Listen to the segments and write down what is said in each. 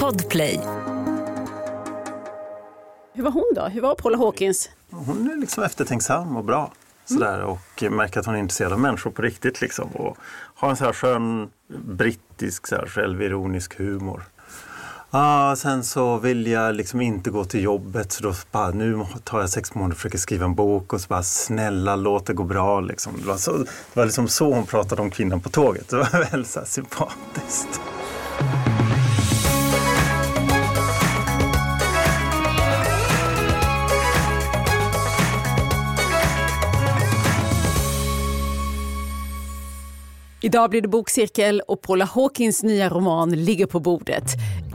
Podplay. Hur var hon då? Hur var Paula Hawkins? Hon är liksom eftertänksam och bra. Sådär, och märker att hon är intresserad av människor på riktigt. Liksom, och har en så här skön brittisk så här, självironisk humor. Ah, sen så vill jag liksom inte gå till jobbet så då bara, nu tar jag sex månader och försöker skriva en bok och så bara snälla låt det gå bra. Liksom. Det, var så, det var liksom så hon pratade om kvinnan på tåget. Det var väldigt så här sympatiskt. Thank you. Idag blir det bokcirkel och Paula Hawkins nya roman ligger på bordet.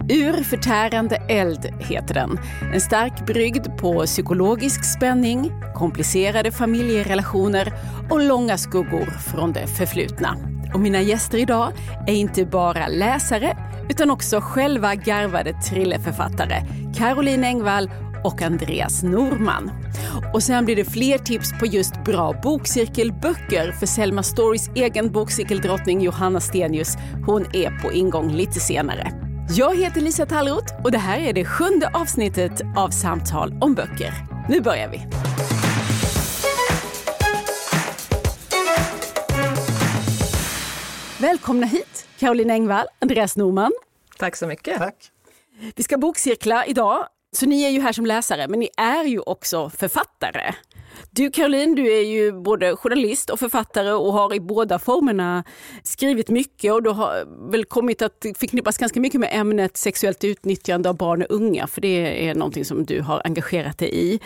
Ur förtärande eld heter den. En stark brygd på psykologisk spänning, komplicerade familjerelationer och långa skuggor från det förflutna. Och mina gäster idag är inte bara läsare utan också själva garvade thrillerförfattare. Caroline Engvall och Andreas Norman. Och sen blir det fler tips på just bra bokcirkelböcker för Selma Storys egen bokcirkeldrottning Johanna Stenius. Hon är på ingång lite senare. Jag heter Lisa Tallroth och det här är det sjunde avsnittet av Samtal om böcker. Nu börjar vi! Välkomna hit, Caroline Engvall, Andreas Norman. Tack så mycket. Tack. Vi ska bokcirkla idag så ni är ju här som läsare, men ni är ju också författare. Du Caroline, du är ju både journalist och författare och har i båda formerna skrivit mycket och du har väl kommit att förknippas ganska mycket med ämnet sexuellt utnyttjande av barn och unga, för det är någonting som du har engagerat dig i.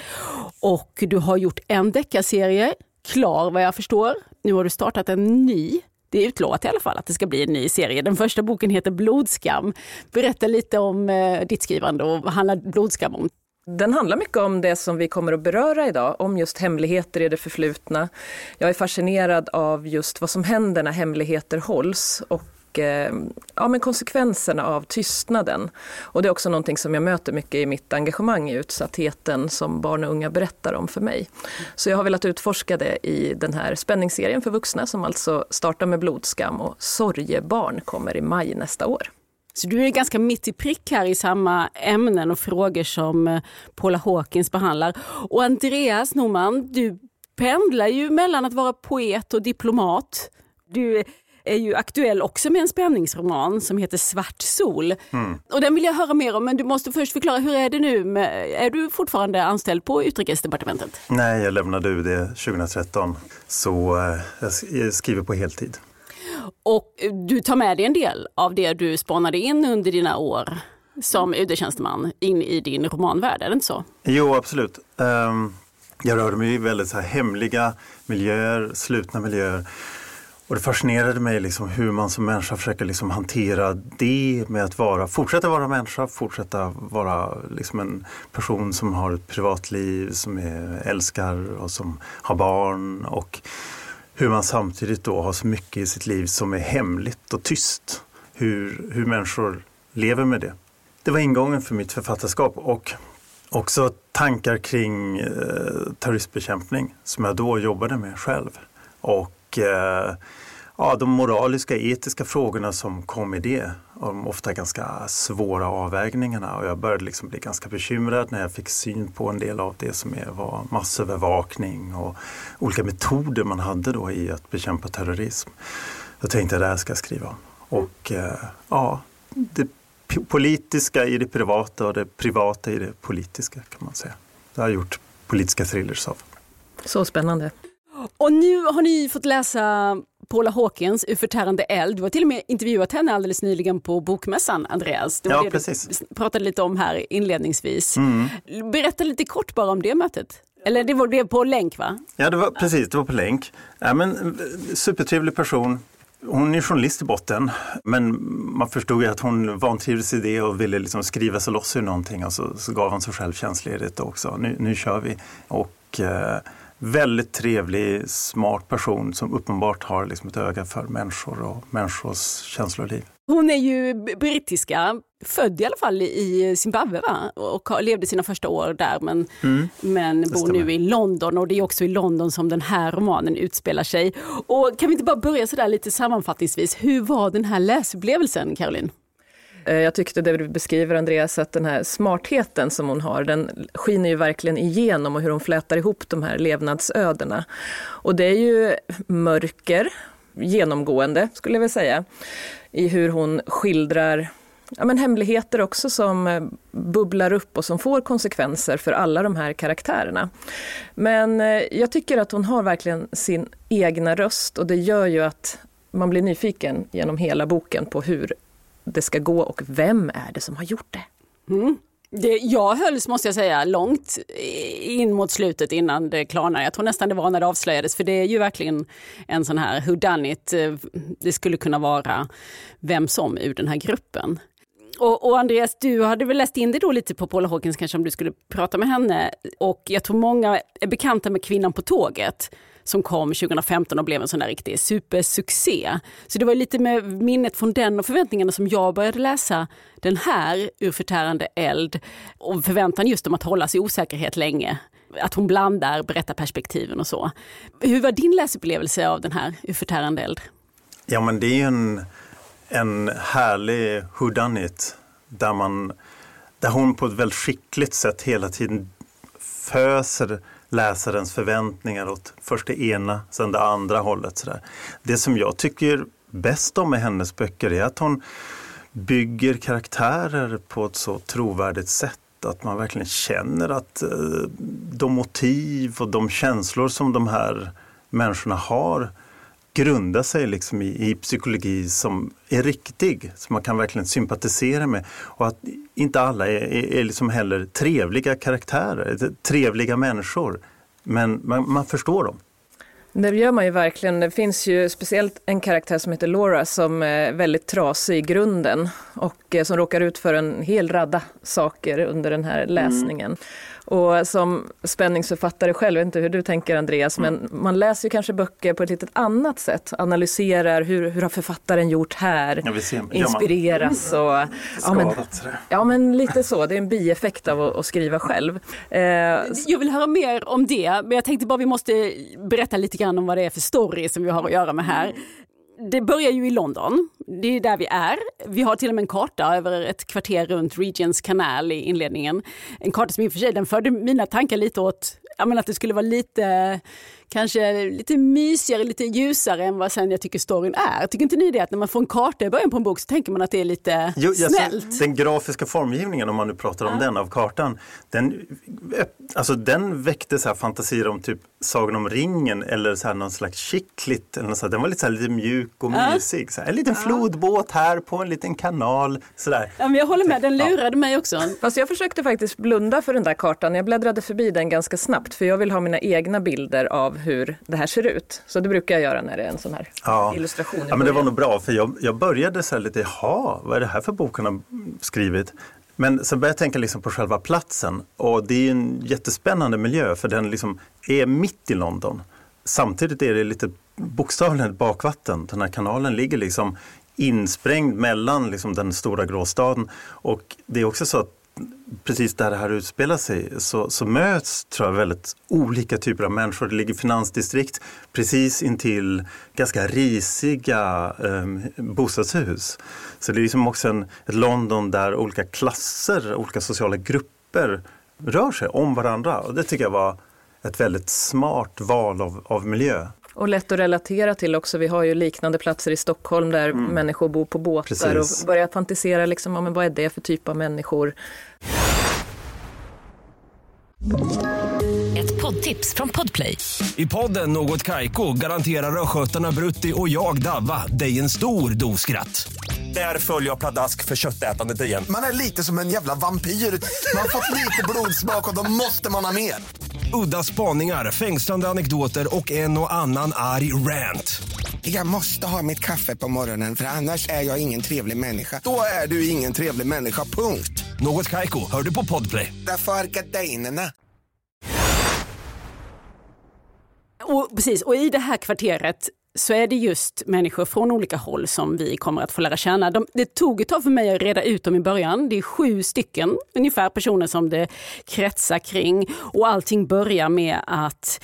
Och du har gjort en deckarserie, klar vad jag förstår. Nu har du startat en ny det är utlovat i alla fall att det ska bli en ny serie. Den första boken heter Blodskam. Berätta lite om eh, ditt skrivande och vad handlar Blodskam om? Den handlar mycket om det som vi kommer att beröra idag, om just hemligheter i det förflutna. Jag är fascinerad av just vad som händer när hemligheter hålls och Eh, ja, men konsekvenserna av tystnaden. Och det är också någonting som jag möter mycket i mitt engagemang i utsattheten som barn och unga berättar om för mig. Så jag har velat utforska det i den här spänningsserien för vuxna som alltså startar med blodskam och Sorgebarn kommer i maj nästa år. Så du är ganska mitt i prick här i samma ämnen och frågor som eh, Paula Hawkins behandlar. Och Andreas Norman, du pendlar ju mellan att vara poet och diplomat. Du är ju aktuell också med en spänningsroman som heter Svart sol. Mm. Och den vill jag höra mer om, men du måste först förklara, hur är det nu? Med, är du fortfarande anställd på Utrikesdepartementet? Nej, jag lämnade UD 2013, så eh, jag skriver på heltid. Och du tar med dig en del av det du spanade in under dina år som UD-tjänsteman in i din romanvärld, är det inte så? Jo, absolut. Um, jag rörde mig i väldigt så hemliga miljöer, slutna miljöer. Och det fascinerade mig liksom hur man som människa försöker liksom hantera det med att vara, fortsätta vara människa, fortsätta vara liksom en person som har ett privatliv, som är, älskar och som har barn. Och hur man samtidigt då har så mycket i sitt liv som är hemligt och tyst. Hur, hur människor lever med det. Det var ingången för mitt författarskap och också tankar kring eh, terroristbekämpning som jag då jobbade med själv. Och eh, ja, de moraliska, etiska frågorna som kom i det. De ofta ganska svåra avvägningarna och jag började liksom bli ganska bekymrad när jag fick syn på en del av det som var massövervakning och olika metoder man hade då i att bekämpa terrorism. Jag tänkte att det här ska jag skriva om. Och eh, ja, det politiska i det privata och det privata i det politiska kan man säga. Det har jag gjort politiska thrillers av. Så spännande. Och nu har ni fått läsa Paula Hawkins ur Förtärande eld. Du har till och med intervjuat henne alldeles nyligen på Bokmässan, Andreas. Det ja, precis. Du pratade lite om här inledningsvis. Mm. Berätta lite kort bara om det mötet. Eller det var det på länk va? Ja, det var, precis, det var på länk. Ja, men, supertrevlig person. Hon är journalist i botten, men man förstod ju att hon vantrivdes i det och ville liksom skriva sig loss ur någonting och så, så gav hon sig själv tjänstledigt också. Nu, nu kör vi. Och eh, väldigt trevlig, smart person som uppenbart har liksom ett öga för människor och människors känsloliv. Hon är ju brittiska, född i alla fall i Zimbabwe va? och levde sina första år där men, mm, men bor nu i London och det är också i London som den här romanen utspelar sig. Och kan vi inte bara börja sådär lite sammanfattningsvis, hur var den här läsupplevelsen Caroline? Eh, jag tyckte det du beskriver Andreas, att den här smartheten som hon har, den skiner ju verkligen igenom och hur hon flätar ihop de här levnadsödena. Och det är ju mörker, genomgående skulle jag vilja säga, i hur hon skildrar ja, men hemligheter också som eh, bubblar upp och som får konsekvenser för alla de här karaktärerna. Men eh, jag tycker att hon har verkligen sin egna röst och det gör ju att man blir nyfiken genom hela boken på hur det ska gå och vem är det som har gjort det. Mm. Det, jag hölls, måste jag säga, långt in mot slutet innan det klarnade. Jag tror nästan det var när det avslöjades, för det är ju verkligen en sån här who done it. Eh, det skulle kunna vara vem som ur den här gruppen. Och, och, Andreas, du hade väl läst in dig då lite på Paula Hawkins kanske om du skulle prata med henne. Och jag tror många är bekanta med Kvinnan på tåget som kom 2015 och blev en sån där riktig supersuccé. Så det var lite med minnet från den och förväntningarna som jag började läsa den här ur förtärande eld och förväntan just om att hålla sig i osäkerhet länge. Att hon blandar berättarperspektiven och så. Hur var din läsupplevelse av den här ur förtärande eld? Ja men det är en en härlig hudanit där, man, där hon på ett väldigt skickligt sätt hela tiden föser läsarens förväntningar åt först det ena, sen det andra hållet. Så Det som jag tycker bäst om med hennes böcker är att hon bygger karaktärer på ett så trovärdigt sätt att man verkligen känner att eh, de motiv och de känslor som de här människorna har grunda sig liksom i, i, psykologi som är riktig, som man kan verkligen sympatisera med. Och att inte alla är, är, är liksom heller trevliga karaktärer, trevliga människor. Men man, man förstår dem. Det gör man ju verkligen. Det finns ju speciellt en karaktär som heter Laura som är väldigt trasig i grunden och eh, som råkar ut för en hel radda saker under den här läsningen. Mm. Och som spänningsförfattare själv, jag vet inte hur du tänker Andreas, mm. men man läser ju kanske böcker på ett lite annat sätt. Analyserar hur, hur har författaren gjort här? Ja, ser, inspireras och... Ja men, ja men lite så, det är en bieffekt av att, att skriva själv. Eh, jag vill höra mer om det, men jag tänkte bara vi måste berätta lite grann om vad det är för story som vi har att göra med här det börjar ju i London. Det är där vi är. Vi har till och med en karta över ett kvarter runt Regents kanal i inledningen. En karta som i och för sig den förde mina tankar lite åt ja, men att det skulle vara lite kanske lite mysigare, lite ljusare än vad sen jag tycker storyn är. Tycker inte ni det? Att när man får en karta i början på en bok så tänker man att det är lite jo, snällt? Alltså, den grafiska formgivningen, om man nu pratar om ja. den, av kartan, den, alltså, den väckte så här fantasier om typ Sagan om ringen eller så här någon slags chicklit. Eller så här. Den var lite, så här, lite mjuk och ja. mysig. Så här. En liten ja. flodbåt här på en liten kanal. Så där. Ja, men jag håller med, den lurade mig också. Fast jag försökte faktiskt blunda för den där kartan. Jag bläddrade förbi den ganska snabbt för jag vill ha mina egna bilder av hur det här ser ut. Så det brukar jag göra när det är en sån här ja. illustration. Ja, men det var nog bra för jag, jag började så här lite, jaha, vad är det här för bok hon har skrivit? Men sen började jag tänka liksom på själva platsen och det är en jättespännande miljö för den liksom är mitt i London. Samtidigt är det lite bokstavligen ett bakvatten. Den här kanalen ligger liksom insprängd mellan liksom den stora gråstaden och det är också så att precis där det här utspelar sig så, så möts tror jag väldigt olika typer av människor. Det ligger finansdistrikt precis intill ganska risiga eh, bostadshus. Så det är liksom också en, ett London där olika klasser, olika sociala grupper rör sig om varandra. Och det tycker jag var ett väldigt smart val av, av miljö. Och lätt att relatera till också. Vi har ju liknande platser i Stockholm där mm. människor bor på båtar Precis. och börjar fantisera liksom, om vad är det för typ av människor. Ett poddtips från Podplay. I podden Något Kaiko garanterar östgötarna Brutti och jag, Davva, dig en stor dos skratt. Där följer jag pladask för köttätandet igen. Man är lite som en jävla vampyr. Man har fått lite blodsmak och då måste man ha mer. Udda spaningar, fängslande anekdoter och en och annan arg rant. Jag måste ha mitt kaffe på morgonen för annars är jag ingen trevlig människa. Då är du ingen trevlig människa, punkt. Något kajko, hör du på podplay. Därför är gardinerna. Och, precis, och i det här kvarteret så är det just människor från olika håll som vi kommer att få lära känna. De, det tog ett tag för mig att reda ut dem i början. Det är sju stycken ungefär personer som det kretsar kring och allting börjar med att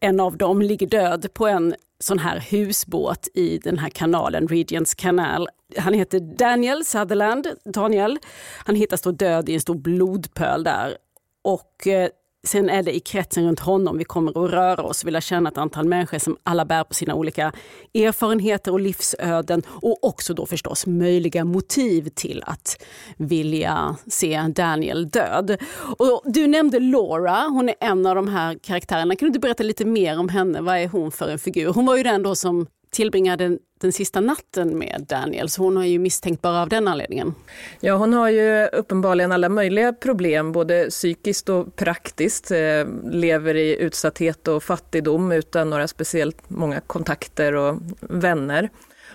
en av dem ligger död på en sån här husbåt i den här kanalen, Regents kanal. Han heter Daniel Sutherland, Daniel. Han hittas då död i en stor blodpöl där. Och eh, Sen är det i kretsen runt honom vi kommer att röra oss och vilja känna ett antal människor som alla bär på sina olika erfarenheter och livsöden och också då förstås möjliga motiv till att vilja se Daniel död. Och du nämnde Laura, hon är en av de här karaktärerna. Kan du berätta lite mer om henne? Vad är hon för en figur? Hon var ju den då som tillbringade den sista natten med Daniel, så hon är ju misstänkt bara av den anledningen. Ja, hon har ju uppenbarligen alla möjliga problem, både psykiskt och praktiskt. Eh, lever i utsatthet och fattigdom utan några speciellt många kontakter och vänner.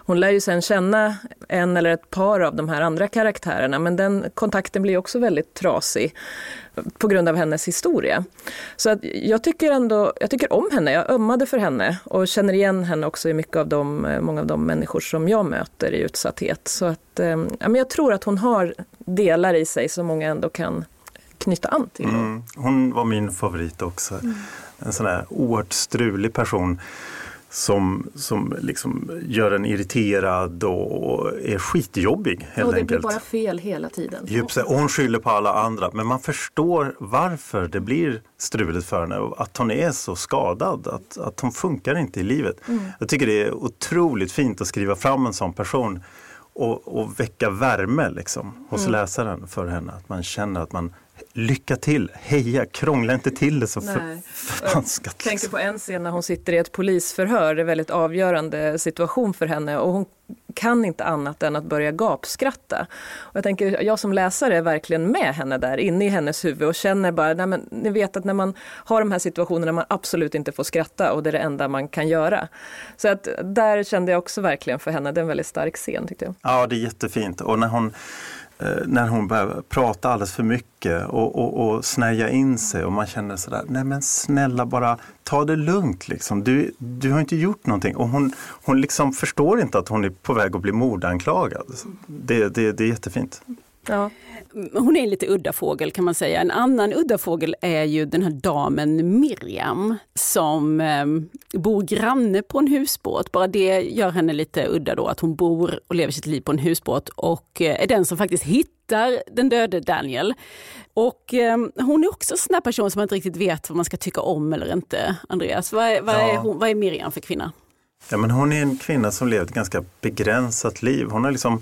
Hon lär ju sen känna en eller ett par av de här andra karaktärerna men den kontakten blir också väldigt trasig på grund av hennes historia. Så att jag tycker ändå, jag tycker om henne, jag ömmade för henne och känner igen henne också i mycket av de, många av de människor som jag möter i utsatthet. Så att, eh, ja, men jag tror att hon har delar i sig som många ändå kan knyta an till. Mm, hon var min favorit också. Mm. En sån här oerhört strulig person som, som liksom gör en irriterad och är skitjobbig. Helt och det enkelt. blir bara fel hela tiden. Djupt, och hon skyller på alla andra men man förstår varför det blir struligt för henne att hon är så skadad, att, att hon funkar inte i livet. Mm. Jag tycker det är otroligt fint att skriva fram en sån person och, och väcka värme liksom, hos mm. läsaren för henne. Att man känner att man lycka till, heja, krångla inte till det så förvanskat. Jag tänker på en scen när hon sitter i ett polisförhör, det är en väldigt avgörande situation för henne och hon kan inte annat än att börja gapskratta. Och jag tänker, jag som läsare är verkligen med henne där inne i hennes huvud och känner bara, nej men, ni vet att när man har de här situationerna man absolut inte får skratta och det är det enda man kan göra. Så att där kände jag också verkligen för henne, det är en väldigt stark scen tyckte jag. Ja, det är jättefint och när hon Eh, när hon börjar prata alldeles för mycket och, och, och snäja in sig och man känner sådär, nej men snälla bara ta det lugnt liksom. Du, du har inte gjort någonting. Och hon, hon liksom förstår inte att hon är på väg att bli mordanklagad. Det, det, det är jättefint. Ja. Hon är en lite udda fågel kan man säga. En annan udda fågel är ju den här damen Miriam som eh, bor granne på en husbåt. Bara det gör henne lite udda då, att hon bor och lever sitt liv på en husbåt och eh, är den som faktiskt hittar den döde Daniel. Och eh, hon är också en sån person som man inte riktigt vet vad man ska tycka om eller inte. Andreas, vad är, vad är, hon, vad är Miriam för kvinna? Ja, men hon är en kvinna som lever ett ganska begränsat liv. Hon har liksom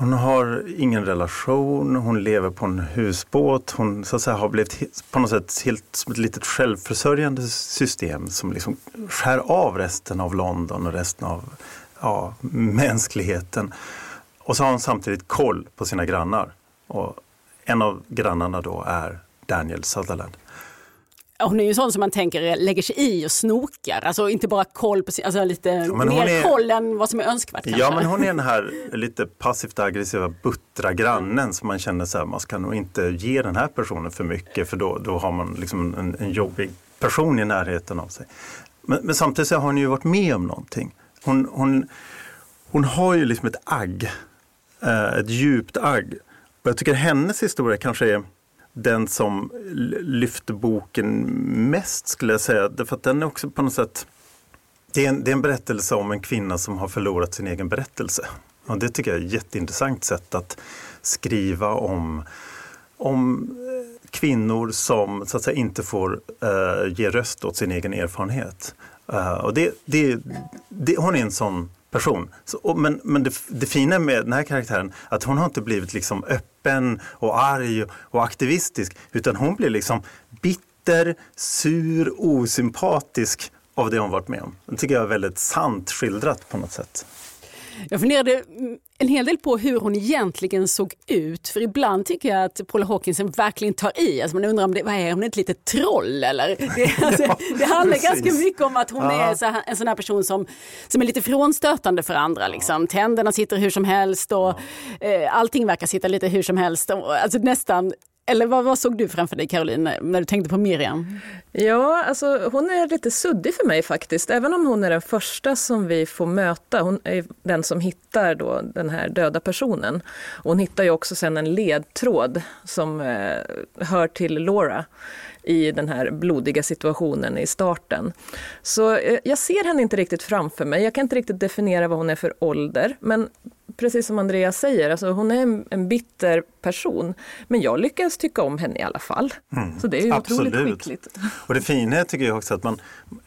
hon har ingen relation, hon lever på en husbåt. Hon så att säga, har blivit på något sätt helt som ett litet självförsörjande system som liksom skär av resten av London och resten av ja, mänskligheten. Och så har hon samtidigt koll på sina grannar. Och en av grannarna då är Daniel Sutherland hon är ju sån som man tänker lägger sig i och snokar, alltså inte bara koll på alltså lite ja, mer är, koll än vad som är önskvärt. Kanske. Ja men hon är den här lite passivt aggressiva buttra grannen som man känner så här, man ska nog inte ge den här personen för mycket för då, då har man liksom en, en jobbig person i närheten av sig. Men, men samtidigt så har hon ju varit med om någonting. Hon, hon, hon har ju liksom ett agg, eh, ett djupt agg. Och jag tycker hennes historia kanske är den som lyfter boken mest skulle jag säga. Därför att den är också på något sätt det är, en, det är en berättelse om en kvinna som har förlorat sin egen berättelse. Och det tycker jag är ett jätteintressant sätt att skriva om, om eh, kvinnor som så att säga, inte får uh, ge röst åt sin egen erfarenhet. Uh, och det, det, det, hon är en sån person. Så, och, men men det, det fina med den här karaktären att hon har inte blivit liksom öppen och arg och aktivistisk utan hon blir liksom bitter, sur, osympatisk av det hon varit med om. Det tycker jag är väldigt sant skildrat på något sätt. Jag funderade en hel del på hur hon egentligen såg ut. För ibland tycker jag att Paula Hawkinson verkligen tar i. Alltså man undrar om det, vad är hon ett litet troll eller? Det, alltså, ja, det handlar precis. ganska mycket om att hon ja. är så, en sån här person som, som är lite frånstötande för andra. Liksom. Tänderna sitter hur som helst och ja. eh, allting verkar sitta lite hur som helst. Alltså nästan eller vad, vad såg du framför dig Caroline när du tänkte på Miriam? Ja, alltså hon är lite suddig för mig faktiskt. Även om hon är den första som vi får möta. Hon är den som hittar då den här döda personen. hon hittar ju också sen en ledtråd som eh, hör till Laura i den här blodiga situationen i starten. Så eh, jag ser henne inte riktigt framför mig. Jag kan inte riktigt definiera vad hon är för ålder. Men precis som Andreas säger, alltså hon är en, en bitter person. Men jag lyckas tycka om henne i alla fall. Mm, så det är ju absolut. otroligt skickligt. Och det fina tycker jag också att man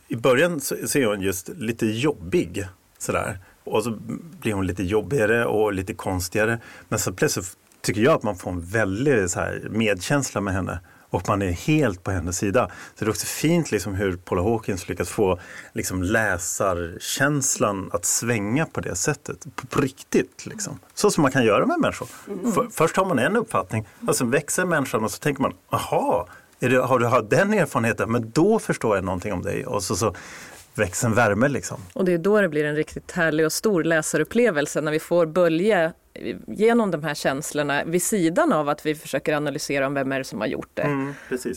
i början så är hon just lite jobbig. Sådär. Och så blir hon lite jobbigare och lite konstigare. Men så plötsligt tycker jag att man får en väldig så här, medkänsla med henne och man är helt på hennes sida. Så det är också fint liksom hur Paula Hawkins lyckas få liksom läsarkänslan att svänga på det sättet, på, på riktigt. Liksom. Så som man kan göra med människor. Mm. För, först har man en uppfattning och sen växer människan och så tänker man, aha, det, har du har den erfarenheten, men då förstår jag någonting om dig. Och så, så växer en värme. Liksom. Och det är då det blir en riktigt härlig och stor läsarupplevelse när vi får bölja genom de här känslorna vid sidan av att vi försöker analysera om vem är det som har gjort det. Mm,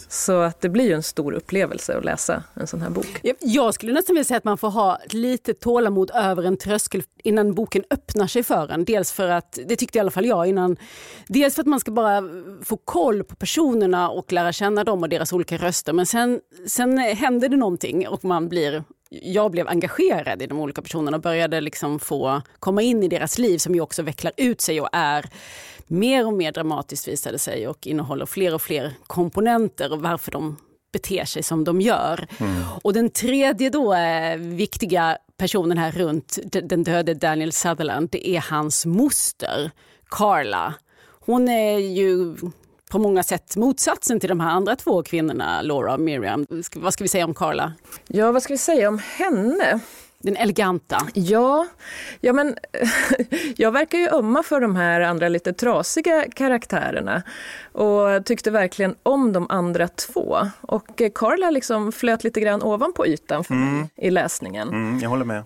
Så att det blir ju en stor upplevelse att läsa en sån här bok. Jag skulle nästan vilja säga att man får ha lite tålamod över en tröskel innan boken öppnar sig för en. Dels för att, det tyckte i alla fall jag innan, dels för att man ska bara få koll på personerna och lära känna dem och deras olika röster. Men sen, sen händer det någonting och man blir jag blev engagerad i de olika personerna och började liksom få komma in i deras liv som ju också vecklar ut sig och är mer och mer dramatiskt visade sig och innehåller fler och fler komponenter och varför de beter sig som de gör. Mm. Och den tredje då eh, viktiga personen här runt den döde Daniel Sutherland, det är hans moster Carla. Hon är ju på många sätt motsatsen till de här andra två kvinnorna, Laura och Miriam. Vad ska vi säga om Carla? Ja, vad ska vi säga om henne? Den eleganta. Ja, ja men jag verkar ju ömma för de här andra lite trasiga karaktärerna och tyckte verkligen om de andra två. Och Carla liksom flöt lite grann ovanpå ytan för mm. mig i läsningen. Mm, jag håller med.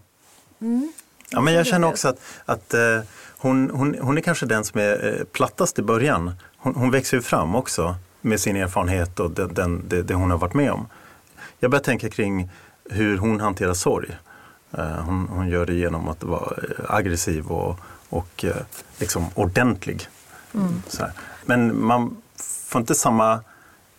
Mm. Ja, men jag känner också att, att uh, hon, hon, hon är kanske den som är uh, plattast i början hon, hon växer ju fram också med sin erfarenhet och den, den, det, det, hon har varit med om. Jag börjar tänka kring hur hon hanterar sorg. Uh, hon, hon, gör det genom att vara aggressiv och, och uh, liksom ordentlig. Mm. Men man får inte samma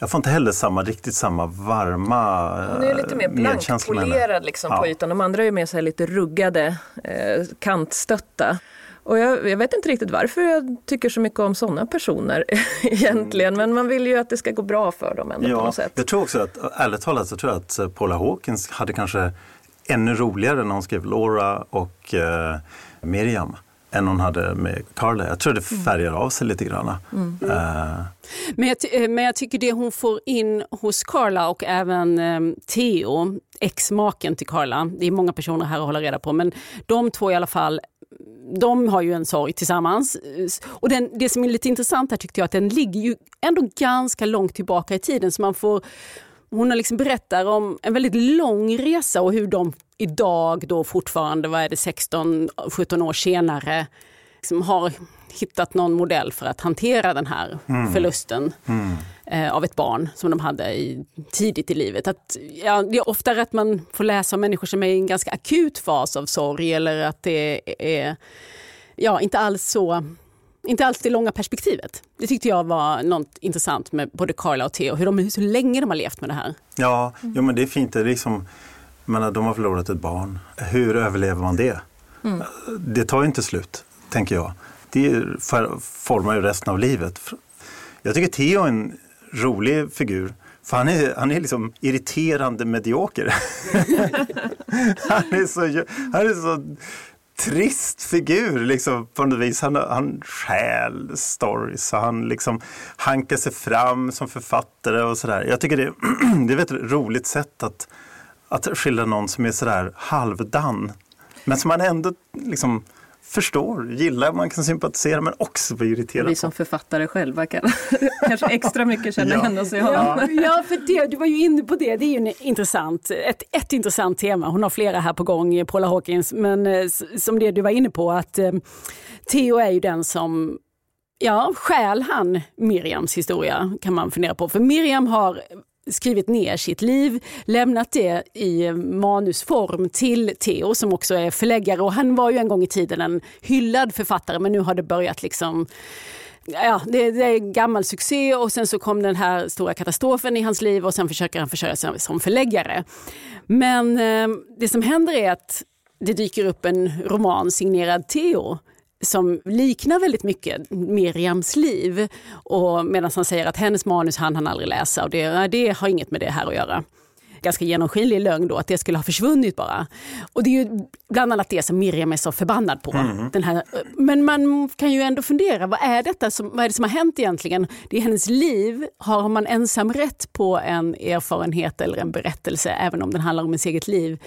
jag får inte heller samma, riktigt samma varma Hon är lite mer blankpolerad liksom ja. på ytan. De andra är mer så lite ruggade, eh, kantstötta. Och jag, jag, vet inte riktigt varför jag tycker så mycket om sådana personer egentligen, men man vill ju att det ska gå bra för dem ändå ja, på något sätt. Jag tror också att, ärligt talat så tror jag att eh, Paula Hawkins hade kanske ännu roligare när hon skrev Laura och eh, Miriam än hon hade med Carla. Jag tror det mm. färgar av sig lite grann. Mm. Uh. Men, jag men jag tycker det hon får in hos Carla och även um, Theo, ex-maken till Carla, det är många personer här att hålla reda på, men de två i alla fall de har ju en sorg tillsammans. Och den, det som är lite intressant här tyckte jag att den ligger ju ändå ganska långt tillbaka i tiden. Så man får, hon liksom berättar om en väldigt lång resa och hur de idag då fortfarande, vad är det, 16-17 år senare liksom har hittat någon modell för att hantera den här mm. förlusten mm. Eh, av ett barn som de hade i, tidigt i livet. Att, ja, det är ofta att man får läsa om människor som är i en ganska akut fas av sorg eller att det är ja, inte alls så inte alls det långa perspektivet. Det tyckte jag var något intressant med både Carla och Theo, hur, de, hur länge de har levt med det här. Ja, mm. jo, men det är fint. Det är liksom, menar, de har förlorat ett barn. Hur överlever man det? Mm. Det tar ju inte slut, tänker jag. Det formar ju resten av livet. Jag tycker Theo är en rolig figur. För han är, han är liksom irriterande medioker. han, är så, han är så trist figur liksom, på något vis. Han, han stjäl stories och han liksom hankar sig fram som författare och sådär. Jag tycker det, det är ett roligt sätt att, att skildra någon som är sådär halvdan. Men som man ändå liksom förstår, gillar, man kan sympatisera men också bli irriterad. Vi som författare själva kan kanske extra mycket känna igen oss i honom. Ja, ja, för det, du var ju inne på det, det är ju intressant, ett, ett intressant tema. Hon har flera här på gång, Paula Hawkins, men eh, som det du var inne på att eh, Theo är ju den som Ja, stjäl han Miriams historia kan man fundera på. För Miriam har skrivit ner sitt liv, lämnat det i manusform till Theo som också är förläggare. Och han var ju en gång i tiden en hyllad författare men nu har det börjat liksom Ja, det, det är gammal succé. Och sen så kom den här stora katastrofen i hans liv och sen försöker han försörja sig som förläggare. Men eh, det som händer är att det dyker upp en roman signerad Theo som liknar väldigt mycket Miriams liv. Och medan han säger att hennes manus hann han aldrig läsa och det, det har inget med det här att göra ganska genomskinlig lögn då, att det skulle ha försvunnit bara. Och det är ju bland annat det som Miriam är så förbannad på. Mm. Den här, men man kan ju ändå fundera, vad är, detta som, vad är det som har hänt egentligen? Det är hennes liv. Har man ensam rätt på en erfarenhet eller en berättelse, även om den handlar om ens eget liv?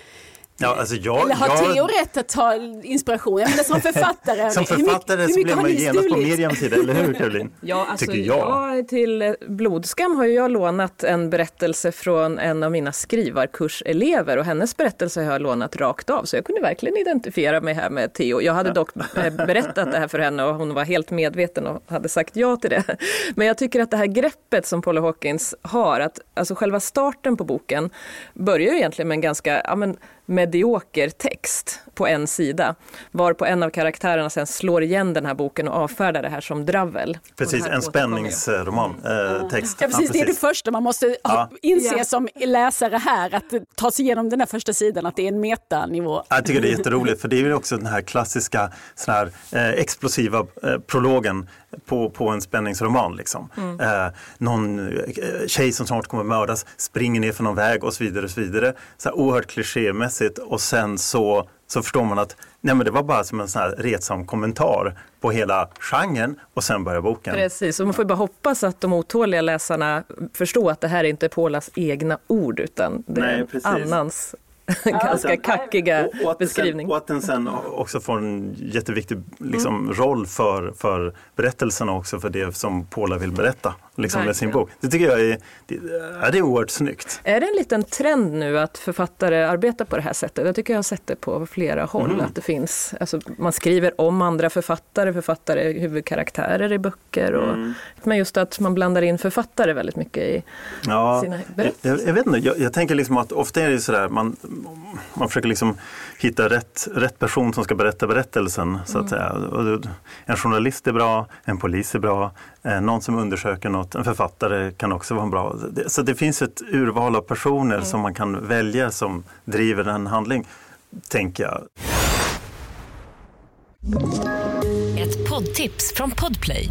Ja, alltså jag, Eller har jag... Theo rätt att ta inspiration? Jag menar som författare. som författare hur mycket, så blir man genast på Miriams sida, eller hur Caroline? ja, alltså, Tycker jag. jag. Till Blodskam har jag lånat en berättelse från en av mina skrivarkurselever och hennes berättelse har jag lånat rakt av så jag kunde verkligen identifiera mig här med Theo. Jag hade dock eh, berättat det här för henne och hon var helt medveten och hade sagt ja till det. Men jag tycker att det här greppet som Paula Hawkins har, att alltså själva starten på boken börjar ju egentligen med en ganska ja, men, medioker text på en sida. Varpå en av karaktärerna sen slår igen den här boken och avfärdar det här som dravel. Precis, en spänningsroman, äh, text. Ja, precis, det är det första man måste ja. inse ja. som läsare här, att ta sig igenom den här första sidan, att det är en metanivå. Jag tycker det är jätteroligt, för det är ju också den här klassiska sån här, eh, explosiva eh, prologen på, på en spänningsroman. Liksom. Mm. Eh, någon eh, tjej som snart kommer mördas springer ner för någon väg och så vidare. Och så vidare. Så här oerhört klichémässigt och sen så, så förstår man att nej, men det var bara som en sån här retsam kommentar på hela genren och sen börjar boken. Precis, och man får bara hoppas att de otåliga läsarna förstår att det här är inte Paulas egna ord utan det är nej, annans ganska kackiga och, och beskrivning. Sen, och att den sen också får en jätteviktig liksom, mm. roll för, för berättelserna också, för det som Paula vill berätta liksom, med sin bok. Det tycker jag är, det, det är oerhört snyggt. Är det en liten trend nu att författare arbetar på det här sättet? Jag tycker jag har sett det på flera håll. Mm. Att det finns, alltså, man skriver om andra författare, författare är huvudkaraktärer i böcker. Och, mm. Men just att man blandar in författare väldigt mycket i ja, sina berättelser. Jag, jag, vet inte, jag, jag, tänker liksom att ofta är det sådär, man, man försöker liksom hitta rätt, rätt person som ska berätta berättelsen. Så att mm. säga. En journalist är bra, en polis är bra, eh, någon som undersöker något, en författare kan också vara bra. Så det finns ett urval av personer mm. som man kan välja som driver en handling, tänker jag. Ett poddtips från Podplay.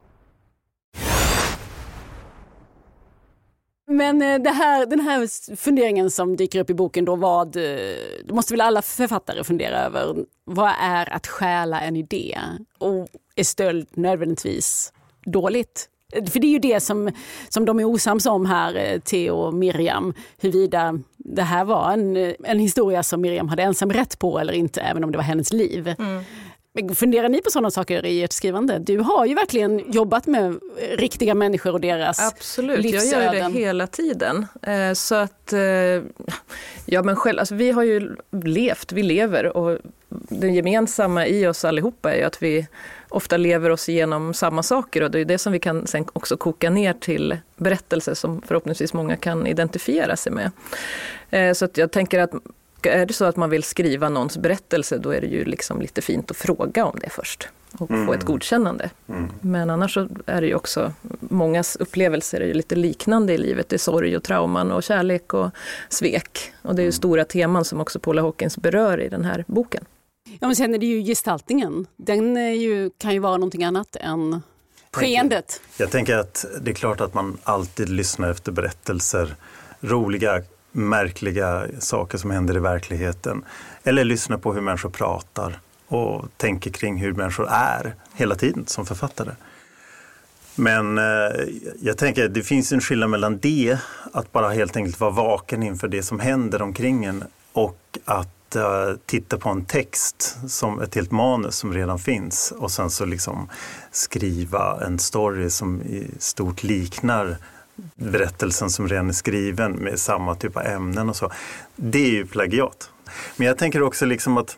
Men eh, det här, den här funderingen som dyker upp i boken då, vad, eh, det måste väl alla författare fundera över. Vad är att stjäla en idé? Och är stöld nödvändigtvis dåligt? För det är ju det som, som de är osams om här, eh, Theo och Miriam, huruvida det här var en, en historia som Miriam hade ensam rätt på eller inte, även om det var hennes liv. Mm. Funderar ni på sådana saker i ert skrivande? Du har ju verkligen jobbat med riktiga människor och deras Absolut, livsöden. jag gör det hela tiden. Eh, så att, eh, ja men själv, alltså vi har ju levt, vi lever och det gemensamma i oss allihopa är ju att vi ofta lever oss igenom samma saker och det är det som vi kan sen också koka ner till berättelser som förhoppningsvis många kan identifiera sig med. Eh, så att jag tänker att är det så att man vill skriva någons berättelse då är det ju liksom lite fint att fråga om det först och mm. få ett godkännande. Mm. Men annars så är det ju också, mångas upplevelser är ju lite liknande i livet. Det är sorg och trauman och kärlek och svek. Och det är ju mm. stora teman som också Paula Hawkins berör i den här boken. Ja men sen är det ju gestaltningen. Den ju, kan ju vara någonting annat än skeendet. Jag tänker att det är klart att man alltid lyssnar efter berättelser, roliga märkliga saker som händer i verkligheten. Eller lyssna på hur människor pratar och tänker kring hur människor är hela tiden som författare. Men eh, jag tänker att det finns en skillnad mellan det, att bara helt enkelt vara vaken inför det som händer omkring en och att eh, titta på en text som ett helt manus som redan finns och sen så liksom skriva en story som i stort liknar berättelsen som redan är skriven med samma typ av ämnen och så. Det är ju plagiat. Men jag tänker också liksom att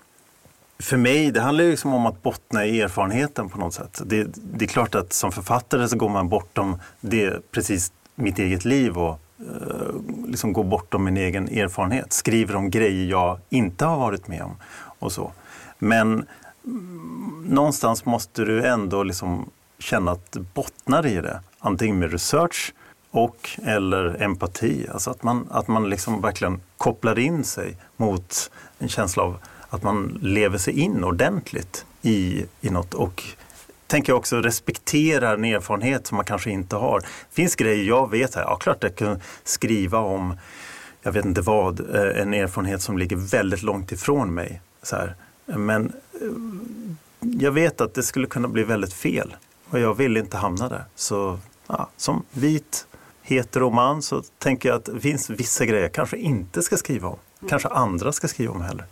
för mig, det handlar ju liksom om att bottna i erfarenheten på något sätt. Det, det, är klart att som författare så går man bortom det, precis mitt eget liv och eh, liksom går bortom min egen erfarenhet. Skriver om grejer jag inte har varit med om och så. Men mm, någonstans måste du ändå liksom känna att du bottnar i det. Antingen med research och eller empati. Alltså att man, att man liksom verkligen kopplar in sig mot en känsla av att man lever sig in ordentligt i, i något och tänker också respekterar en erfarenhet som man kanske inte har. Det finns grejer jag vet, här, ja klart jag kan skriva om, jag vet inte vad, eh, en erfarenhet som ligger väldigt långt ifrån mig. Så här. Men eh, jag vet att det skulle kunna bli väldigt fel och jag vill inte hamna där. Så ja, som vit heteroman så tänker jag att det finns vissa grejer jag kanske inte ska skriva om. Kanske andra ska skriva om heller.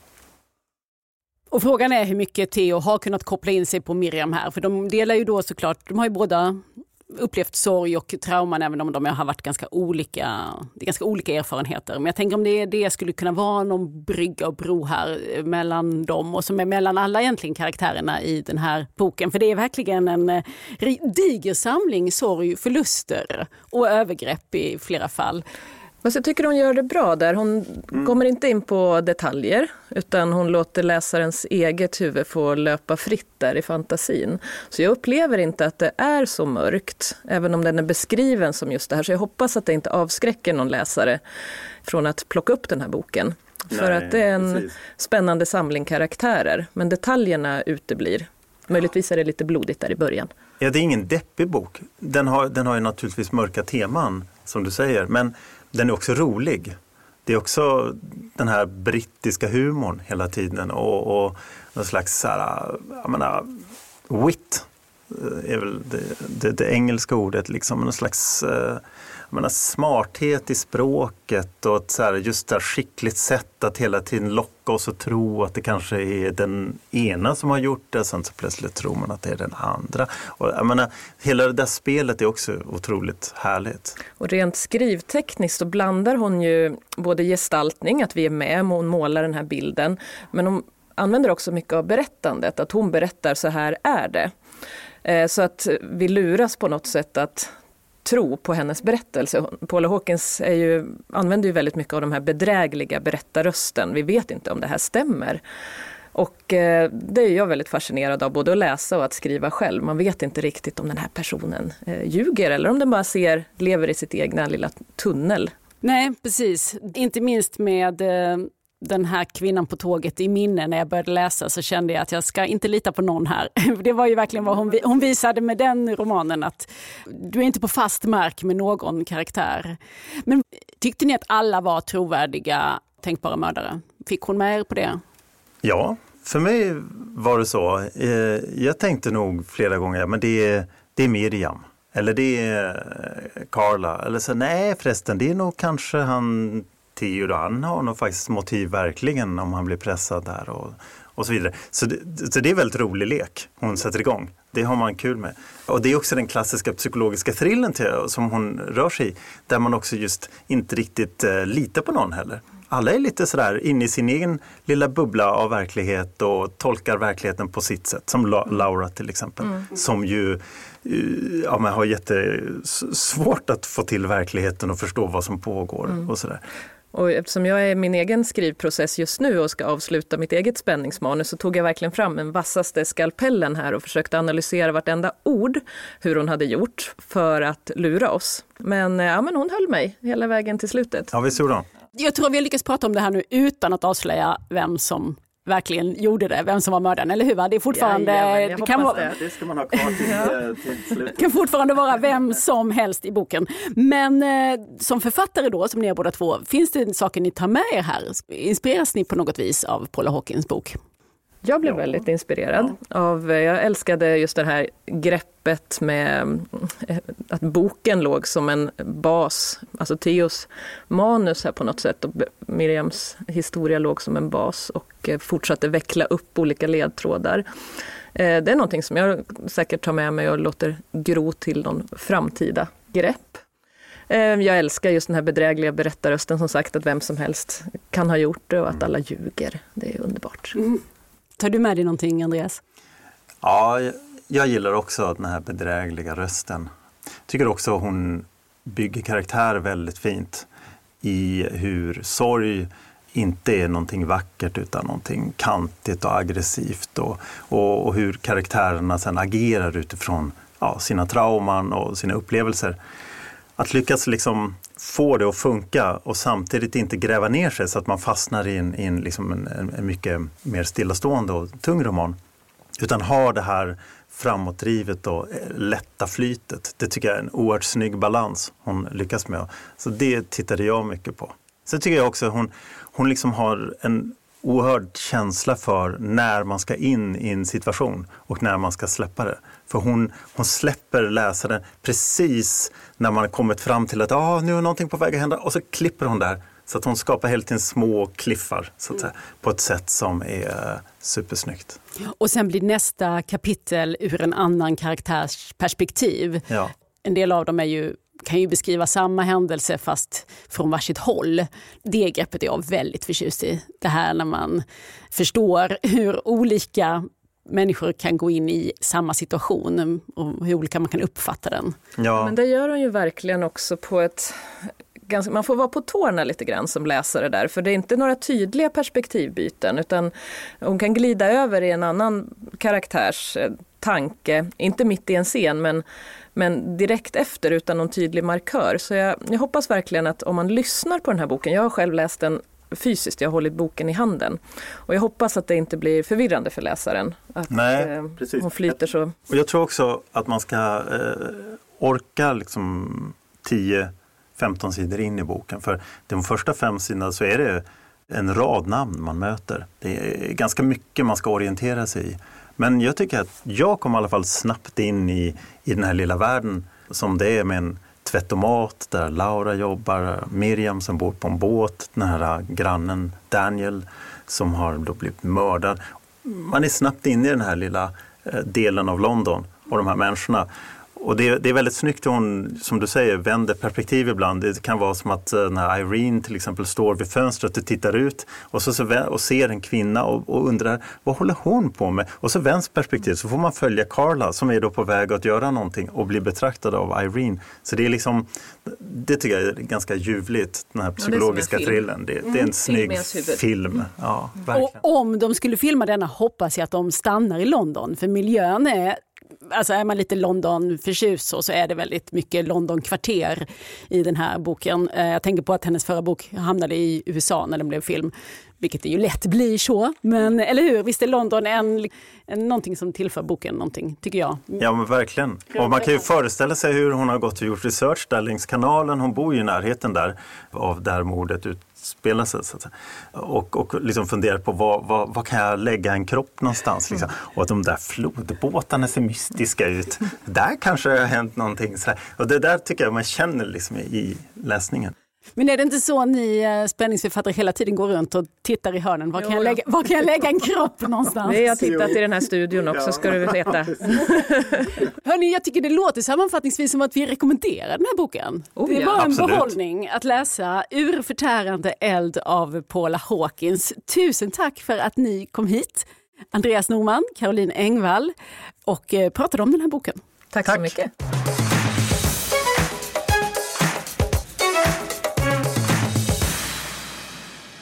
Och frågan är hur mycket Theo har kunnat koppla in sig på Miriam här. För de delar ju då såklart, de har ju båda upplevt sorg och trauman även om de har varit ganska olika, det är ganska olika erfarenheter. Men jag tänker om det, det skulle kunna vara någon brygga och bro här eh, mellan dem och som är mellan alla egentligen karaktärerna i den här boken. För det är verkligen en eh, diger samling sorg, förluster och övergrepp i flera fall. Men jag tycker hon gör det bra där. Hon mm. kommer inte in på detaljer utan hon låter läsarens eget huvud få löpa fritt där i fantasin. Så jag upplever inte att det är så mörkt, även om den är beskriven som just det här. Så jag hoppas att det inte avskräcker någon läsare från att plocka upp den här boken. Nej, För att det är en precis. spännande samling karaktärer, men detaljerna uteblir. Möjligtvis är det lite blodigt där i början. Ja, det är ingen deppig bok. Den har, den har ju naturligtvis mörka teman, som du säger. Men den är också rolig. Det är också den här brittiska humorn hela tiden och, och någon slags så här, jag menar, wit eh, är väl det, det, det engelska ordet, liksom någon slags eh, menar, smarthet i språket och ett så här, just det skickligt sätt att hela tiden locka oss att tro att det kanske är den ena som har gjort det, sen så plötsligt tror man att det är den andra. Och, jag menar, hela det där spelet är också otroligt härligt. Och rent skrivtekniskt så blandar hon ju både gestaltning, att vi är med, hon målar den här bilden, men hon använder också mycket av berättandet, att hon berättar så här är det. Eh, så att vi luras på något sätt att tro på hennes berättelse. Paula Hawkins är ju, använder ju väldigt mycket av de här bedrägliga berättarrösten. Vi vet inte om det här stämmer. Och eh, det är jag väldigt fascinerad av, både att läsa och att skriva själv. Man vet inte riktigt om den här personen eh, ljuger eller om den bara ser, lever i sitt egna lilla tunnel. Nej, precis. Inte minst med eh, den här kvinnan på tåget i minne när jag började läsa så kände jag att jag ska inte lita på någon här. Det var ju verkligen vad hon, hon visade med den romanen att du är inte på fast mark med någon karaktär. Men tyckte ni att alla var trovärdiga tänkbara mördare? Fick hon med er på det? Ja, för mig var det så. Eh, jag tänkte nog flera gånger, men det är, det är Miriam. Eller det är Carla. Eller så nej förresten, det är nog kanske han Theo han har nog faktiskt motiv verkligen om han blir pressad där och, och så vidare. Så det, så det är väldigt rolig lek hon sätter igång. Det har man kul med. Och det är också den klassiska psykologiska thrillen till, som hon rör sig i. Där man också just inte riktigt eh, litar på någon heller. Alla är lite sådär inne i sin egen lilla bubbla av verklighet och tolkar verkligheten på sitt sätt. Som Laura till exempel. Mm. Som ju eh, ja, har jättesvårt att få till verkligheten och förstå vad som pågår. Mm. och sådär. Och eftersom jag är i min egen skrivprocess just nu och ska avsluta mitt eget spänningsmanus så tog jag verkligen fram den vassaste skalpellen här och försökte analysera vartenda ord hur hon hade gjort för att lura oss. Men, eh, ja, men hon höll mig hela vägen till slutet. Ja, visst gjorde hon. Jag tror vi har lyckats prata om det här nu utan att avslöja vem som verkligen gjorde det, vem som var mördaren, eller hur? Det är fortfarande... Jajamän, det, kan vara, det. det ska man ha kvar till, till slutet. kan fortfarande vara vem som helst i boken. Men eh, som författare då, som ni är båda två, finns det saker ni tar med er här? Inspireras ni på något vis av Paula Hawkins bok? Jag blev ja. väldigt inspirerad ja. av, jag älskade just det här greppet med eh, att boken låg som en bas, alltså Theos manus här på något sätt och Miriams historia låg som en bas och eh, fortsatte veckla upp olika ledtrådar. Eh, det är någonting som jag säkert tar med mig och låter gro till någon framtida grepp. Jag älskar just den här bedrägliga berättarrösten som sagt att vem som helst kan ha gjort det och att alla ljuger. Det är underbart. Mm. Tar du med dig någonting Andreas? Ja, jag gillar också den här bedrägliga rösten. Tycker också hon bygger karaktär väldigt fint i hur sorg inte är någonting vackert utan någonting kantigt och aggressivt och, och, och hur karaktärerna sen agerar utifrån ja, sina trauman och sina upplevelser. Att lyckas liksom få det att funka och samtidigt inte gräva ner sig så att man fastnar i en, i en, liksom en, en mycket mer stillastående och tung roman. Utan ha det här framåtdrivet och eh, lätta flytet. Det tycker jag är en oerhört snygg balans hon lyckas med. Så det tittade jag mycket på. Sen tycker jag också att hon, hon liksom har en oerhörd känsla för när man ska in i en situation och när man ska släppa det. För hon, hon släpper läsaren precis när man har kommit fram till att ah, nu är någonting på väg att hända och så klipper hon där. Så att hon skapar hela tiden små kliffar så att säga, på ett sätt som är supersnyggt. Och sen blir nästa kapitel ur en annan karaktärs perspektiv. Ja. En del av dem är ju kan ju beskriva samma händelse fast från varsitt håll. Det greppet är jag väldigt förtjust i. Det här när man förstår hur olika människor kan gå in i samma situation och hur olika man kan uppfatta den. Ja. Men det gör hon ju verkligen också på ett ganska, man får vara på tårna lite grann som läsare där, för det är inte några tydliga perspektivbyten utan hon kan glida över i en annan karaktärs eh, tanke, inte mitt i en scen men, men direkt efter utan någon tydlig markör. Så jag, jag hoppas verkligen att om man lyssnar på den här boken, jag har själv läst den fysiskt, jag har hållit boken i handen. Och jag hoppas att det inte blir förvirrande för läsaren. Att Nej, eh, precis. hon flyter så. Och jag tror också att man ska eh, orka liksom 10-15 sidor in i boken. För de första fem sidorna så är det en rad namn man möter. Det är ganska mycket man ska orientera sig i. Men jag tycker att jag kom i alla fall snabbt in i, i den här lilla världen som det är med en tvättomat där Laura jobbar, Miriam som bor på en båt, den här grannen Daniel som har då blivit mördad. Man är snabbt inne i den här lilla eh, delen av London och de här människorna. Och det, det, är väldigt snyggt hur hon, som du säger, vänder perspektiv ibland. Det kan vara som att eh, när Irene till exempel står vid fönstret och tittar ut och, så, så, och ser en kvinna och, och, undrar vad håller hon på med? Och så vänds perspektivet så får man följa Carla som är då på väg att göra någonting och bli betraktad av Irene. Så det är liksom, det tycker jag är ganska ljuvligt, den här psykologiska ja, thrillern. Det, det, är en mm, snygg film. Ja, och om de skulle filma denna hoppas jag att de stannar i London för miljön är alltså är man lite London-förtjust så, så är det väldigt mycket London-kvarter i den här boken. Eh, jag tänker på att hennes förra bok hamnade i USA när den blev film, vilket det ju lätt blir så. Men eller hur, visst är London en, en, någonting som tillför boken någonting, tycker jag. Ja men verkligen. Och man kan ju föreställa sig hur hon har gått och gjort research där längs kanalen. Hon bor ju i närheten där av där mordet ut, utspelar sig. Så och och liksom fundera på var, var, var, kan jag lägga en kropp någonstans? Liksom. Och att de där flodbåtarna ser mystiska ut. där kanske det har hänt någonting. Så Och det där tycker jag man känner liksom i läsningen. Men är det inte så ni eh, spänningsförfattare hela tiden går runt och tittar i hörnen? Var kan, jag, lägga, var kan jag lägga en kropp någonstans? Vi har tittat i den här studion också ska du veta. Hörni, jag tycker det låter sammanfattningsvis som att vi rekommenderar den här boken. Oh, det var ja. en Absolut. behållning att läsa Ur förtärande eld av Paula Hawkins. Tusen tack för att ni kom hit. Andreas Norman, Caroline Engvall och eh, pratade om den här boken. Tack, tack. så mycket.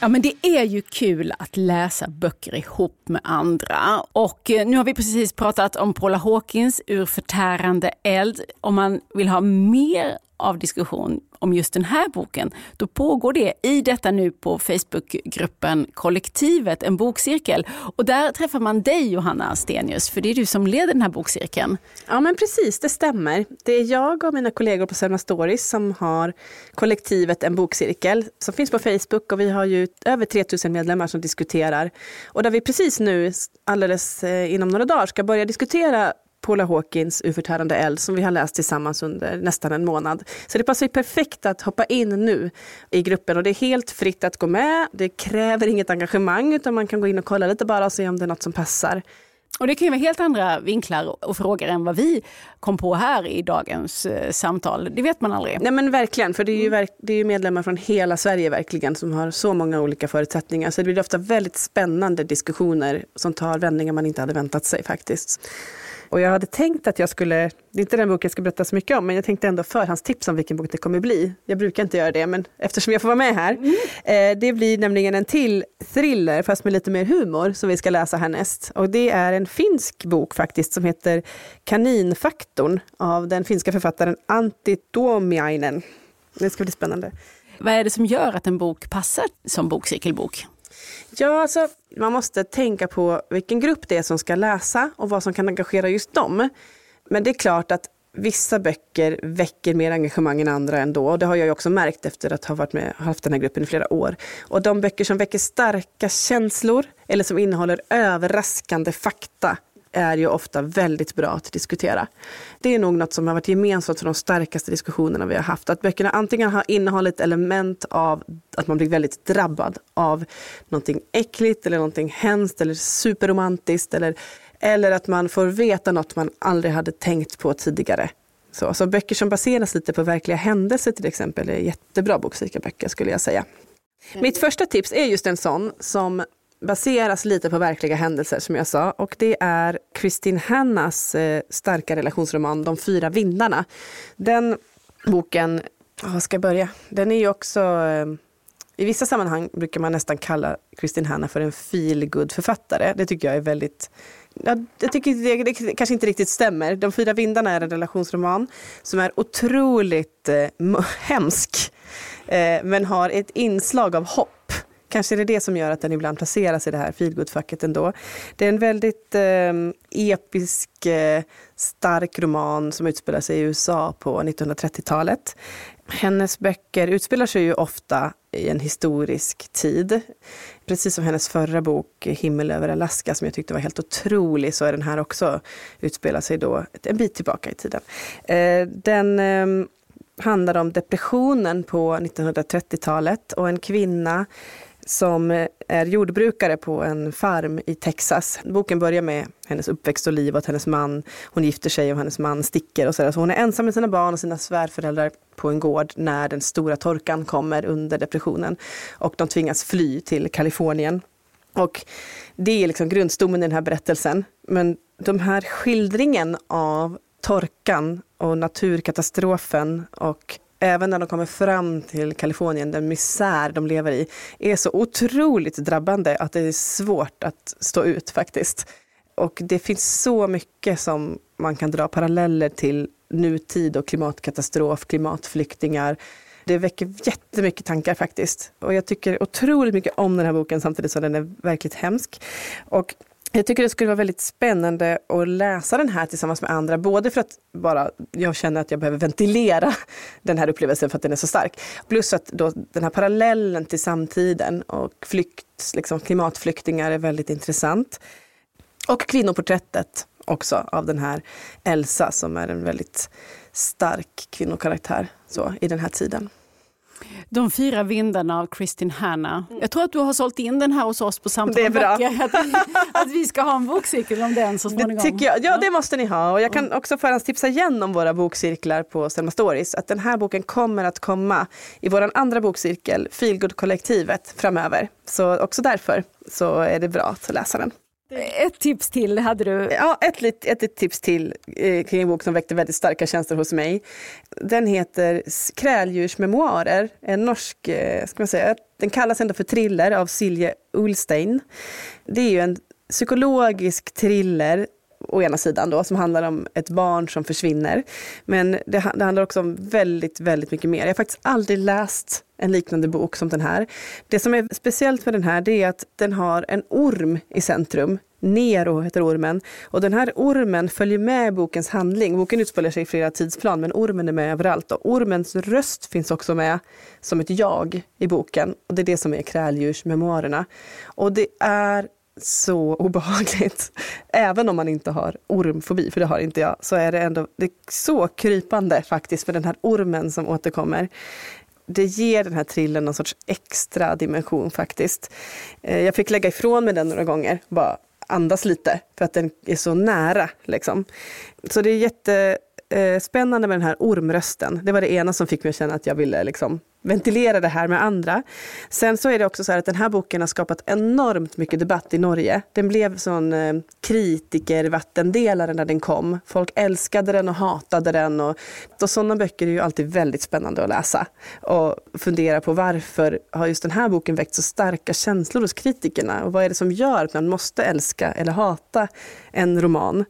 Ja, men det är ju kul att läsa böcker ihop med andra. Och eh, nu har vi precis pratat om Paula Hawkins ur Förtärande eld. Om man vill ha mer av diskussion om just den här boken, då pågår det i detta nu på Facebookgruppen Kollektivet, en bokcirkel. Och där träffar man dig Johanna Stenius, för det är du som leder den här bokcirkeln. Ja men precis, det stämmer. Det är jag och mina kollegor på Selma Stories som har kollektivet En bokcirkel som finns på Facebook och vi har ju över 3000 medlemmar som diskuterar. Och där vi precis nu, alldeles eh, inom några dagar, ska börja diskutera Paula Hawkins Uförtärande eld som vi har läst tillsammans under nästan en månad. Så det passar ju perfekt att hoppa in nu i gruppen och det är helt fritt att gå med. Det kräver inget engagemang utan man kan gå in och kolla lite bara och se om det är något som passar. Och det kan ju vara helt andra vinklar och frågor än vad vi kom på här i dagens eh, samtal. Det vet man aldrig. Nej men verkligen, för det är ju, verk, det är medlemmar från hela Sverige verkligen som har så många olika förutsättningar. Så det blir ofta väldigt spännande diskussioner som tar vändningar man inte hade väntat sig faktiskt. Och jag hade tänkt att jag skulle, det är inte den boken jag ska berätta så mycket om, men jag tänkte ändå förhandstips om vilken bok det kommer bli. Jag brukar inte göra det, men eftersom jag får vara med här. Mm. Eh, det blir nämligen en till thriller, fast med lite mer humor, som vi ska läsa härnäst. Och det är en finsk bok faktiskt, som heter Kaninfaktorn av den finska författaren Antti Tuomiainen. Det ska bli spännande. Vad är det som gör att en bok passar som bokcirkelbok? Ja, alltså, man måste tänka på vilken grupp det är som ska läsa och vad som kan engagera just dem. Men det är klart att vissa böcker väcker mer engagemang än andra ändå. Och det har jag också märkt efter att ha varit med, haft den här gruppen i flera år. Och de böcker som väcker starka känslor eller som innehåller överraskande fakta är ju ofta väldigt bra att diskutera. Det är nog något som har varit gemensamt för de starkaste diskussionerna vi har haft. Att böckerna antingen har innehållit element av att man blir väldigt drabbad av någonting äckligt eller någonting hemskt eller superromantiskt eller, eller att man får veta något man aldrig hade tänkt på tidigare. Så, så böcker som baseras lite på verkliga händelser till exempel är jättebra böcker skulle jag säga. Mitt första tips är just en sån som baseras lite på verkliga händelser som jag sa och det är Kristin Hannas eh, starka relationsroman De fyra vindarna. Den boken, var ska jag börja? Den är ju också eh, i vissa sammanhang brukar man nästan kalla Kristin Hanna för en feelgood författare. Det tycker jag är väldigt jag tycker det, det, kanske inte riktigt stämmer. De fyra vindarna är en relationsroman som är otroligt eh, hemsk. Eh, men har ett inslag av hopp. Kanske är det det som gör att den ibland placeras i det här feelgood-facket ändå. Det är en väldigt eh, episk, eh, stark roman som utspelar sig i USA på 1930-talet. Hennes böcker utspelar sig ju ofta i en historisk tid. Precis som hennes förra bok Himmel över Alaska som jag tyckte var helt otrolig så är den här också utspelar sig då en bit tillbaka i tiden. Eh, den ehm, handlar om depressionen på 1930-talet och en kvinna som är jordbrukare på en farm i Texas. Boken börjar med hennes uppväxt och liv och att hennes man, hon gifter sig och hennes man sticker och sådär. så hon är ensam med sina barn och sina svärföräldrar på en gård när den stora torkan kommer under depressionen. Och de tvingas fly till Kalifornien. Och det är liksom grundstommen i den här berättelsen. Men de här skildringen av torkan och naturkatastrofen och även när de kommer fram till Kalifornien, den misär de lever i, är så otroligt drabbande att det är svårt att stå ut faktiskt. Och det finns så mycket som man kan dra paralleller till nutid och klimatkatastrof, klimatflyktingar. Det väcker jättemycket tankar faktiskt. Och jag tycker otroligt mycket om den här boken samtidigt som den är verkligt hemsk. Och jag tycker det skulle vara väldigt spännande att läsa den här tillsammans med andra, både för att bara jag känner att jag behöver ventilera den här upplevelsen för att den är så stark. Plus att då den här parallellen till samtiden och flykt, liksom klimatflyktingar är väldigt intressant. Och kvinnoporträttet också av den här Elsa som är en väldigt stark kvinnokaraktär så, i den här tiden. De fyra vindarna av Kristin Hanna. Mm. Jag tror att du har sålt in den här hos oss på Samtal är bra. Att, att, vi ska ha en bokcirkel om den så småningom. Det tycker jag. Ja, det måste ni ha. Och jag kan också förhandstipsa igen om våra bokcirklar på Selma Stories. Att den här boken kommer att komma i vår andra bokcirkel, Feelgood-kollektivet, framöver. Så också därför så är det bra att läsa den. Ett tips till hade du? Ja, ett, ett, ett tips till eh, kring en bok som väckte väldigt starka känslor hos mig. Den heter Kräldjursmemoarer, en norsk, eh, ska man säga, den kallas ändå för thriller av Silje Ulstein. Det är ju en psykologisk thriller å ena sidan då, som handlar om ett barn som försvinner. Men det, det handlar också om väldigt, väldigt mycket mer. Jag har faktiskt aldrig läst en liknande bok som den här. Det som är speciellt med den här det är att den har en orm i centrum. Nero heter ormen. Och den här ormen följer med bokens handling. Boken utspelar sig i flera tidsplan men ormen är med överallt. Och ormens röst finns också med som ett jag i boken. Och Det är det som är kräldjursmemoarerna. Och det är så obehagligt. Även om man inte har ormfobi, för det har inte jag, så är det ändå det är så krypande faktiskt för den här ormen som återkommer det ger den här trillen någon sorts extra dimension faktiskt. Eh, jag fick lägga ifrån mig den några gånger, bara andas lite, för att den är så nära. Liksom. Så det är jättespännande eh, med den här ormrösten. Det var det ena som fick mig att känna att jag ville liksom ventilera det här med andra. Sen så är det också så att den här boken har skapat enormt mycket debatt i Norge. Den blev sån eh, kritikervattendelare när den kom. Folk älskade den och hatade den. Och, och sådana böcker är ju alltid väldigt spännande att läsa. Och fundera på varför har just den här boken väckt så starka känslor hos kritikerna? Och vad är det som gör att man måste älska eller hata en roman?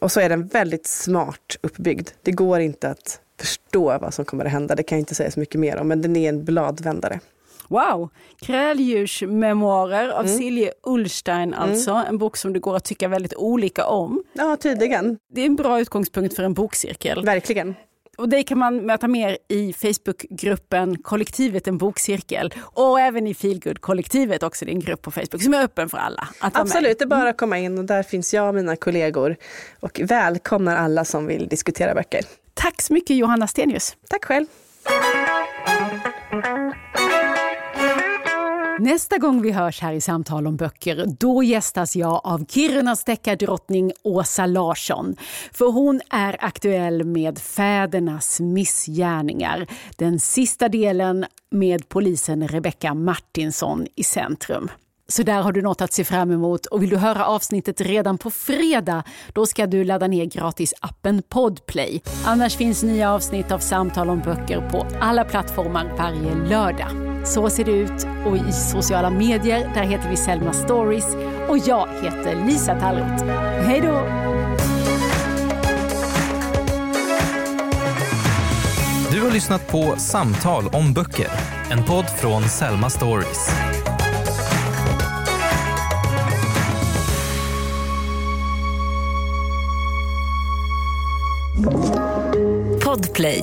Och så är den väldigt smart uppbyggd. Det går inte att förstå vad som kommer att hända. Det kan jag inte säga så mycket mer om, men den är en bladvändare. Wow! Kräldjursmemoarer av mm. Silje Ullstein alltså. Mm. En bok som det går att tycka väldigt olika om. Ja, tydligen. Det är en bra utgångspunkt för en bokcirkel. Verkligen. Och det kan man möta mer i Facebookgruppen Kollektivet en bokcirkel. Och även i Feelgood-kollektivet också. Det är en grupp på Facebook som är öppen för alla. Absolut, det är bara att komma in och där finns jag och mina kollegor. Och välkomnar alla som vill diskutera böcker. Tack så mycket Johanna Stenius. Tack själv. Nästa gång vi hörs här i Samtal om böcker, då gästas jag av Kirunas deckardrottning Åsa Larsson. För hon är aktuell med Fädernas missgärningar. Den sista delen med polisen Rebecka Martinsson i centrum. Så där har du något att se fram emot. Och vill du höra avsnittet redan på fredag, då ska du ladda ner gratis-appen Podplay. Annars finns nya avsnitt av Samtal om böcker på alla plattformar varje lördag. Så ser det ut. Och i sociala medier, där heter vi Selma Stories. Och jag heter Lisa Tallroth. Hej då! Du har lyssnat på Samtal om böcker, en podd från Selma Stories. Podplay.